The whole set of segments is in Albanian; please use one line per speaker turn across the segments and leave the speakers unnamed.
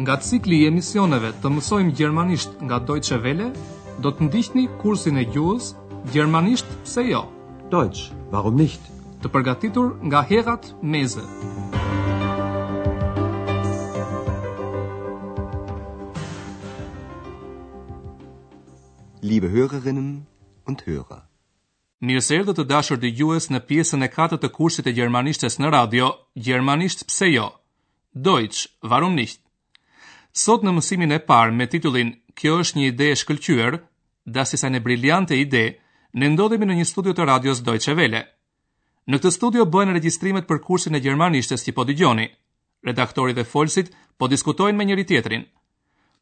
Nga cikli i emisioneve të mësojmë gjermanisht nga Deutsche Welle, do të ndiqni kursin e gjuhës Gjermanisht pse jo?
Deutsch, warum nicht?
Të përgatitur nga Herrad Meese.
Liebe Hörerinnen und Hörer.
Mirë se erdhët të dashur dëgjues në pjesën e katërt të kursit të gjermanishtes në radio, gjermanisht pse jo? Deutsch, warum nicht? Sot në mësimin e parë me titullin Kjo është një ide e shkëlqyer, Das ist eine brillante Idee, ne ndodhemi në një studio të radios Deutsche Welle. Në këtë studio bëhen regjistrimet për kursin e gjermanishtes që po dëgjoni. Redaktori dhe folësit po diskutojnë me njëri-tjetrin.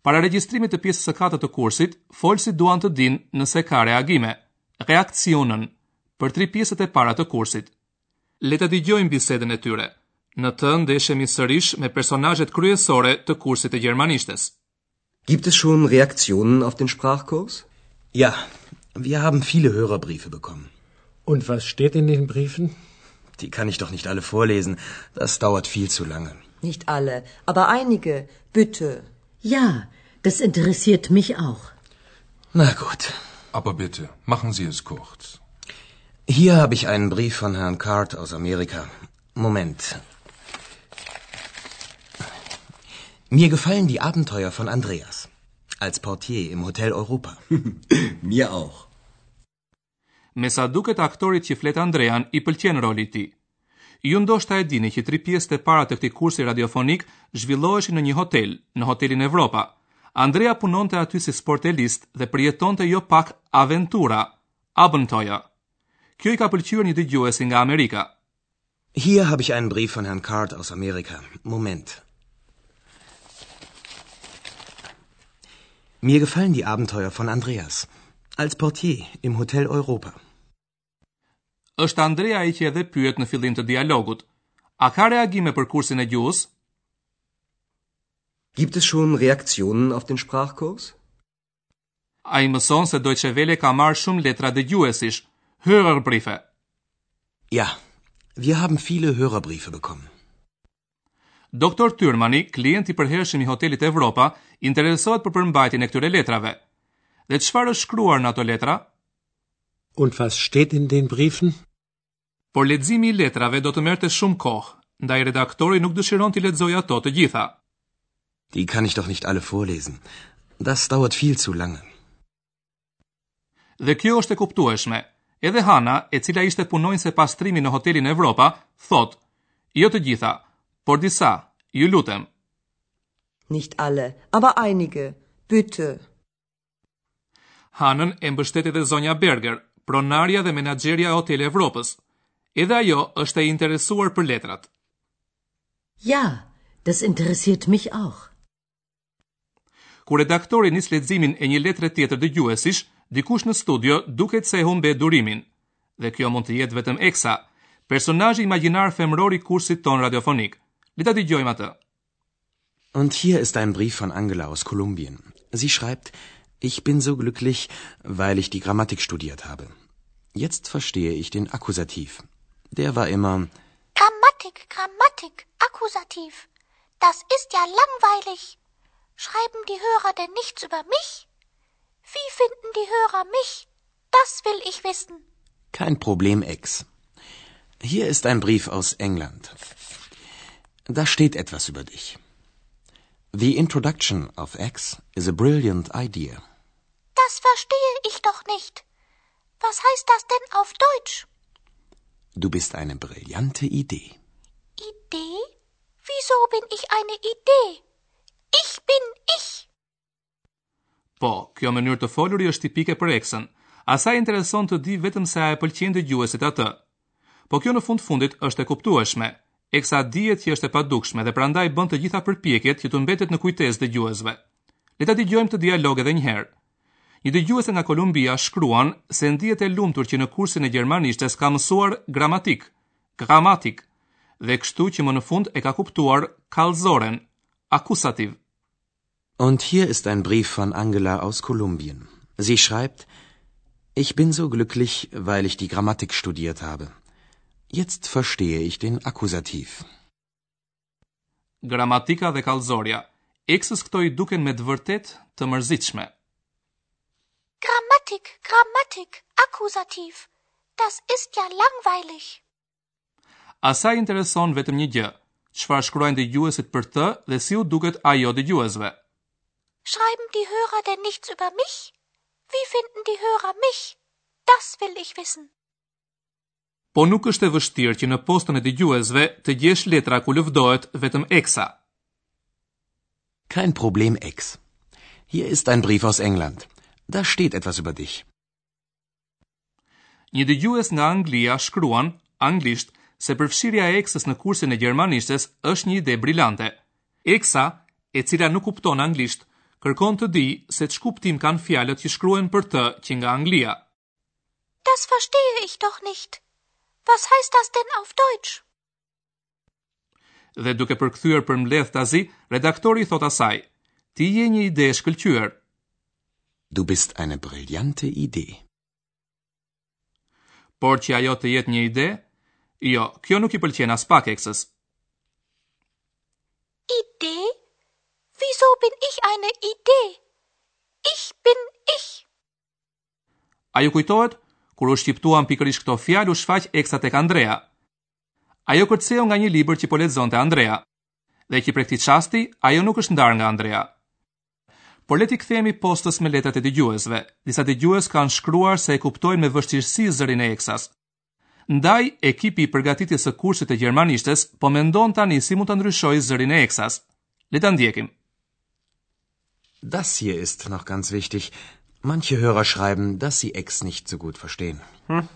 Para regjistrimit të pjesës së katërt të kursit, folësit duan të dinë nëse ka reagime, Reaktionen, për tri pjesët e para të kursit. Le ta dëgjojmë bisedën e tyre. Në të ndeshemi sërish me personazhet kryesore të kursit të gjermanishtes.
Gibt es schon Reaktionen auf den Sprachkurs?
Ja, wir haben viele Hörerbriefe bekommen.
Und was steht in den Briefen?
Die kann ich doch nicht alle vorlesen. Das dauert viel zu lange.
Nicht alle, aber einige. Bitte.
Ja, das interessiert mich auch.
Na gut.
Aber bitte, machen Sie es kurz.
Hier habe ich einen Brief von Herrn Card aus Amerika. Moment. Mir gefallen die Abenteuer von Andreas als Portier im Hotel Europa.
Mir auch.
Me sa duket aktorit që flet Andrean i pëlqen roli i tij. Ju ndoshta e dini që tri pjesët e para të këtij kursi radiofonik zhvilloheshin në një hotel, në hotelin Evropa. Andrea punonte aty si sportelist dhe përjetonte jo pak aventura, Abenteuer. Kjo i ka pëlqyer një dëgjuesi nga Amerika.
Hier habe ich einen Brief von Herrn Card aus Amerika. Moment. Mir gefallen die Abenteuer von Andreas als Portier im Hotel Europa.
Është Andrea ai që edhe pyet në fillim të dialogut. A ka reagime për kursin e gjuhës?
Gibt es schon Reaktionen auf den Sprachkurs?
Ai mëson se Deutsche Welle ka marrë shumë letra dëgjuesish, Hörerbriefe.
Ja, wir haben viele Hörerbriefe bekommen.
Doktor Thürmanni, klient i përhershëm i hotelit Evropa, interesohet për përmbajtjen e këtyre letrave. Dhe çfarë është shkruar në ato letra?
Und was steht in den Briefen?
Por leximi i letrave do të merrte shumë kohë, ndaj redaktori nuk dëshiron t'i lexojë ato të gjitha.
Die kann ich doch nicht alle vorlesen. Das dauert viel zu lange.
Dhe kjo është e kuptueshme. Edhe Hana, e cila ishte punonjëse pastrimi në hotelin Evropa, thotë: "Jo të gjitha, por disa, ju lutem."
Nicht alle, aber einige, bitte.
Hanën e mbështet edhe zonja Berger, pronarja dhe menaxherja e Hotel Evropës. Edhe ajo është e interesuar për letrat.
Ja, das interessiert mich auch.
Kur redaktori nis leximin e një letre tjetër dëgjuesish, dikush në studio duket se e humbe durimin. Dhe kjo mund të jetë vetëm Eksa, personazhi imagjinar femror i kursit tonë radiofonik. Le ta dëgjojmë atë.
Und hier ist ein Brief von Angela aus Kolumbien. Sie schreibt, ich bin so glücklich, weil ich die Grammatik studiert habe. Jetzt verstehe ich den Akkusativ. Der war immer
Grammatik, Grammatik, Akkusativ. Das ist ja langweilig. Schreiben die Hörer denn nichts über mich? Wie finden die Hörer mich? Das will ich wissen.
Kein Problem, Ex. Hier ist ein Brief aus England. Da steht etwas über dich. The introduction of X is a brilliant idea.
Das verstehe ich doch nicht. Was heißt das denn auf Deutsch?
Du bist eine brillante Idee.
Idee? Wieso bin ich eine Idee? Ich bin ich.
Po, kjo mënyrë të foluri është tipike për Eksën. Asaj i intereson të dijë vetëm se a e pëlqejnë dëgjuesit atë. Po kjo në fund fundit është e kuptueshme. Eksa dihet që është e padukshme dhe prandaj bën të gjitha përpjekjet që t'u mbetet në kujtesë dëgjuesve. Le ta dëgjojmë këtë dialog edhe një herë. Një dëgjuese nga Kolumbia shkruan se ndihet e lumtur që në kursin e gjermanishtes ka mësuar gramatikë, Grammatik, dhe kështu që më në fund e ka kuptuar kallëzoren, Akkusativ.
Und hier ist ein Brief von Angela aus Kolumbien. Sie schreibt: Ich bin so glücklich, weil ich die Grammatik studiert habe. Jetzt verstehe ich den Akkusativ.
Gramatika dhe kallëzorja. Eksës këto i duken me të vërtet të mërzitshme.
Grammatik, grammatik, Akkusativ. Das ist ja langweilig.
Asaj i intereson vetëm një gjë, çfarë shkruajnë dëgjuesit për të dhe si u duket ajo dëgjuesve.
Schreiben die Hörer denn nichts über mich? Wie finden die Hörer mich? Das will ich wissen.
Po nuk është e vështirë që në postën e dëgjuesve të gjesh letra ku lëvdohet vetëm Eksa.
Kein Problem, Ex. Hier ist ein Brief aus England. Da steht etwas über dich.
Një dëgjues nga Anglia shkruan, anglisht, se përfshirja e Eksës në kursin e gjermanishtes është një ide brilante. Eksa, e cila nuk kupton anglisht, kërkon të dijë se ç'kuptim kanë fjalët që shkruhen për të që nga Anglia.
Das verstehe ich doch nicht. Was heißt das denn auf Deutsch?
Dhe duke përkthyer përmbledhtazi, redaktori i thotë asaj, ti je një ide e shkëlqyer.
Du bist eine brillante Idee.
Por që ajo të jetë një ide, jo, kjo nuk i pëlqen aspak Eksës.
Idee? Wieso bin ich eine Idee? Ich bin ich.
A ju kujtohet? Kur u shqiptuan pikërisht këto fjalë u shfaq Eksa tek Andrea. Ajo kërceu nga një libër që po lexonte Andrea. Dhe që prej këtij çasti, ajo nuk është ndarë nga Andrea. Por le t'i kthehemi postës me letrat e dëgjuesve. Disa dëgjues kanë shkruar se e kuptojnë me vështirësi zërin e Eksas. Ndaj, ekipi i përgatitjes së kursit të gjermanishtes po mendon tani si mund ta ndryshojë zërin e Eksas. Le ta ndjekim.
Das hier ist noch ganz wichtig. Manche Hörer schreiben, dass sie Ex nicht so gut verstehen. Hm.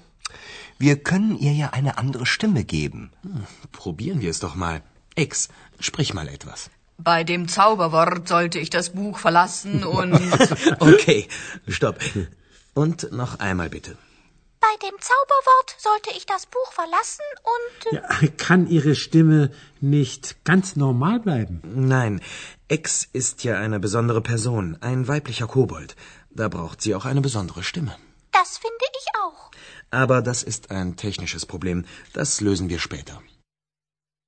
Wir können ihr ja eine andere Stimme geben. Hm.
Probieren wir es doch mal. Ex, sprich mal etwas.
Bei dem Zauberwort sollte ich das Buch verlassen und.
okay, stopp. Und noch einmal bitte.
Bei dem Zauberwort sollte ich das Buch verlassen und.
Ja, kann Ihre Stimme nicht ganz normal bleiben?
Nein, Ex ist ja eine besondere Person, ein weiblicher Kobold. Da braucht sie auch eine besondere Stimme.
Das finde ich auch.
Aber das ist ein technisches Problem. Das lösen wir später.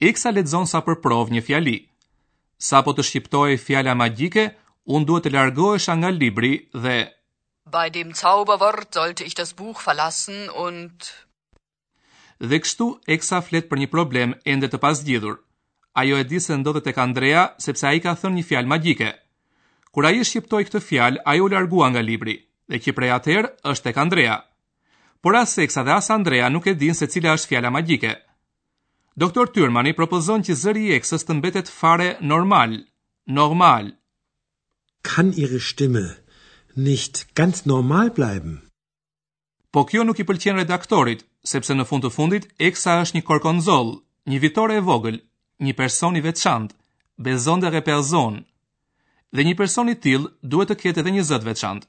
Eksa lexon sa për provë një fjali. Sapo të shqiptohej fjala magjike, unë duhet të largohesha nga libri dhe...
Bei dem Zauberwort sollte ich das Buch verlassen und...
Dhe kështu Eksa flet për një problem ende të pazgjidhur. Ajo e di se ndodhet tek Andrea sepse ai ka thënë një fjalë magjike. Kur ai e shqiptoi këtë fjalë, ajo u largua nga libri dhe që prej atëherë është tek Andrea. Por as Eksa dhe as Andrea nuk e dinë se cila është fjala magjike. Doktor Tyrmani propozon që zëri i Eksës të mbetet fare normal, normal.
Kann ihre Stimme nicht ganz normal bleiben?
Po kjo nuk i pëlqen redaktorit, sepse në fund të fundit Eksa është një korkonzol, një vitore e vogël, një person i veçantë, besondere Person. Dhe një person i tillë duhet të ketë edhe një zë të veçantë.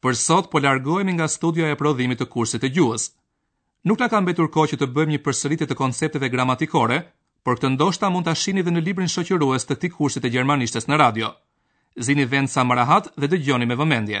Për sot po largohemi nga studioja e prodhimit të kursit të gjuhës. Nuk na ka mbetur kohë që të bëjmë një përsëritje të koncepteve gramatikore, por këtë ndoshta mund ta shihni edhe në librin shoqërues të këtij kursi të gjermanishtes në radio. Zini vend sa më rahat dhe dëgjoni me vëmendje.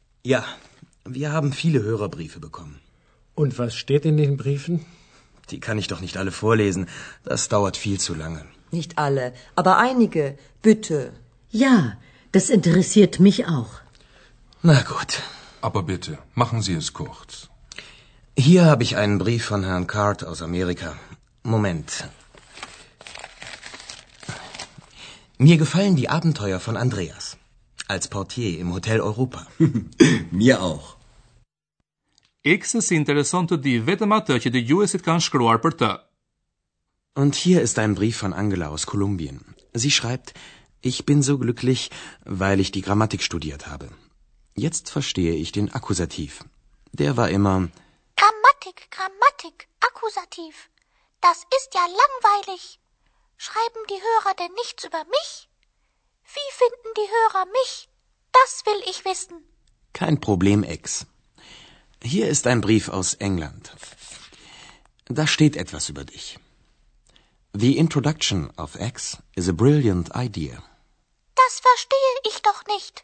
Ja, wir haben viele Hörerbriefe bekommen.
Und was steht in den Briefen?
Die kann ich doch nicht alle vorlesen. Das dauert viel zu lange.
Nicht alle, aber einige. Bitte.
Ja, das interessiert mich auch.
Na gut.
Aber bitte, machen Sie es kurz.
Hier habe ich einen Brief von Herrn Card aus Amerika. Moment, Mir gefallen die Abenteuer von Andreas als Portier im Hotel Europa.
Mir auch.
X si intereson të di vetëm atë që dëgjuesit
Und hier ist ein Brief von Angela aus Kolumbien. Sie schreibt: Ich bin so glücklich, weil ich die Grammatik studiert habe. Jetzt verstehe ich den Akkusativ. Der war immer
Grammatik, Grammatik, Akkusativ. Das ist ja langweilig. Schreiben die Hörer denn nichts über mich? Wie finden die Hörer mich? Das will ich wissen.
Kein Problem, Ex. Hier ist ein Brief aus England. Da steht etwas über dich. The introduction of X is a brilliant idea.
Das verstehe ich doch nicht.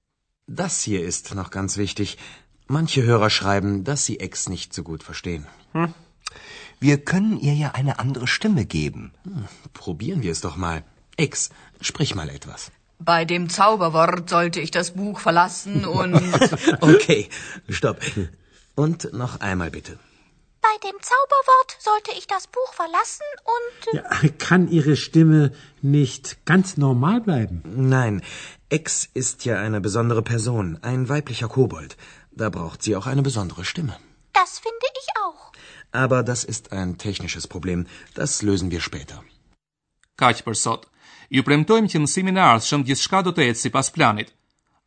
Das
hier ist noch ganz wichtig. Manche Hörer schreiben, dass sie Ex nicht so gut verstehen. Hm.
Wir können ihr ja eine andere Stimme geben.
Hm, probieren wir es doch mal. Ex, sprich mal etwas.
Bei dem Zauberwort sollte ich das Buch verlassen und.
okay, stopp. Und noch einmal bitte.
Bei dem Zauberwort sollte ich das Buch verlassen und.
Äh, ja, kann Ihre Stimme nicht ganz normal bleiben?
Nein, Ex ist ja eine besondere Person, ein weiblicher Kobold. Da braucht sie auch eine besondere Stimme.
Das finde ich auch.
Aber das ist ein technisches Problem. Das lösen wir später.
Kaq për sot. Ju premtojmë që mësimin e ardhshëm gjithçka do të ecë sipas planit.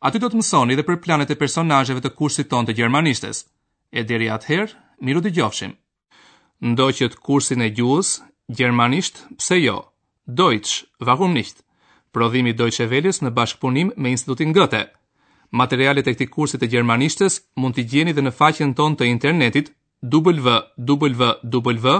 Aty do të mësoni dhe për planet e personazheve të kursit tonë të gjermanishtes. E deri atëherë, mirë u dëgjofshim. Ndoqët kursin e gjuhës, gjermanisht, pse jo? Deutsch, warum nicht? Prodhim i Deutsche Welles në bashkëpunim me Institutin Goethe. Materialet e këtij kursi të gjermanishtes mund t'i gjeni dhe në faqen tonë të internetit www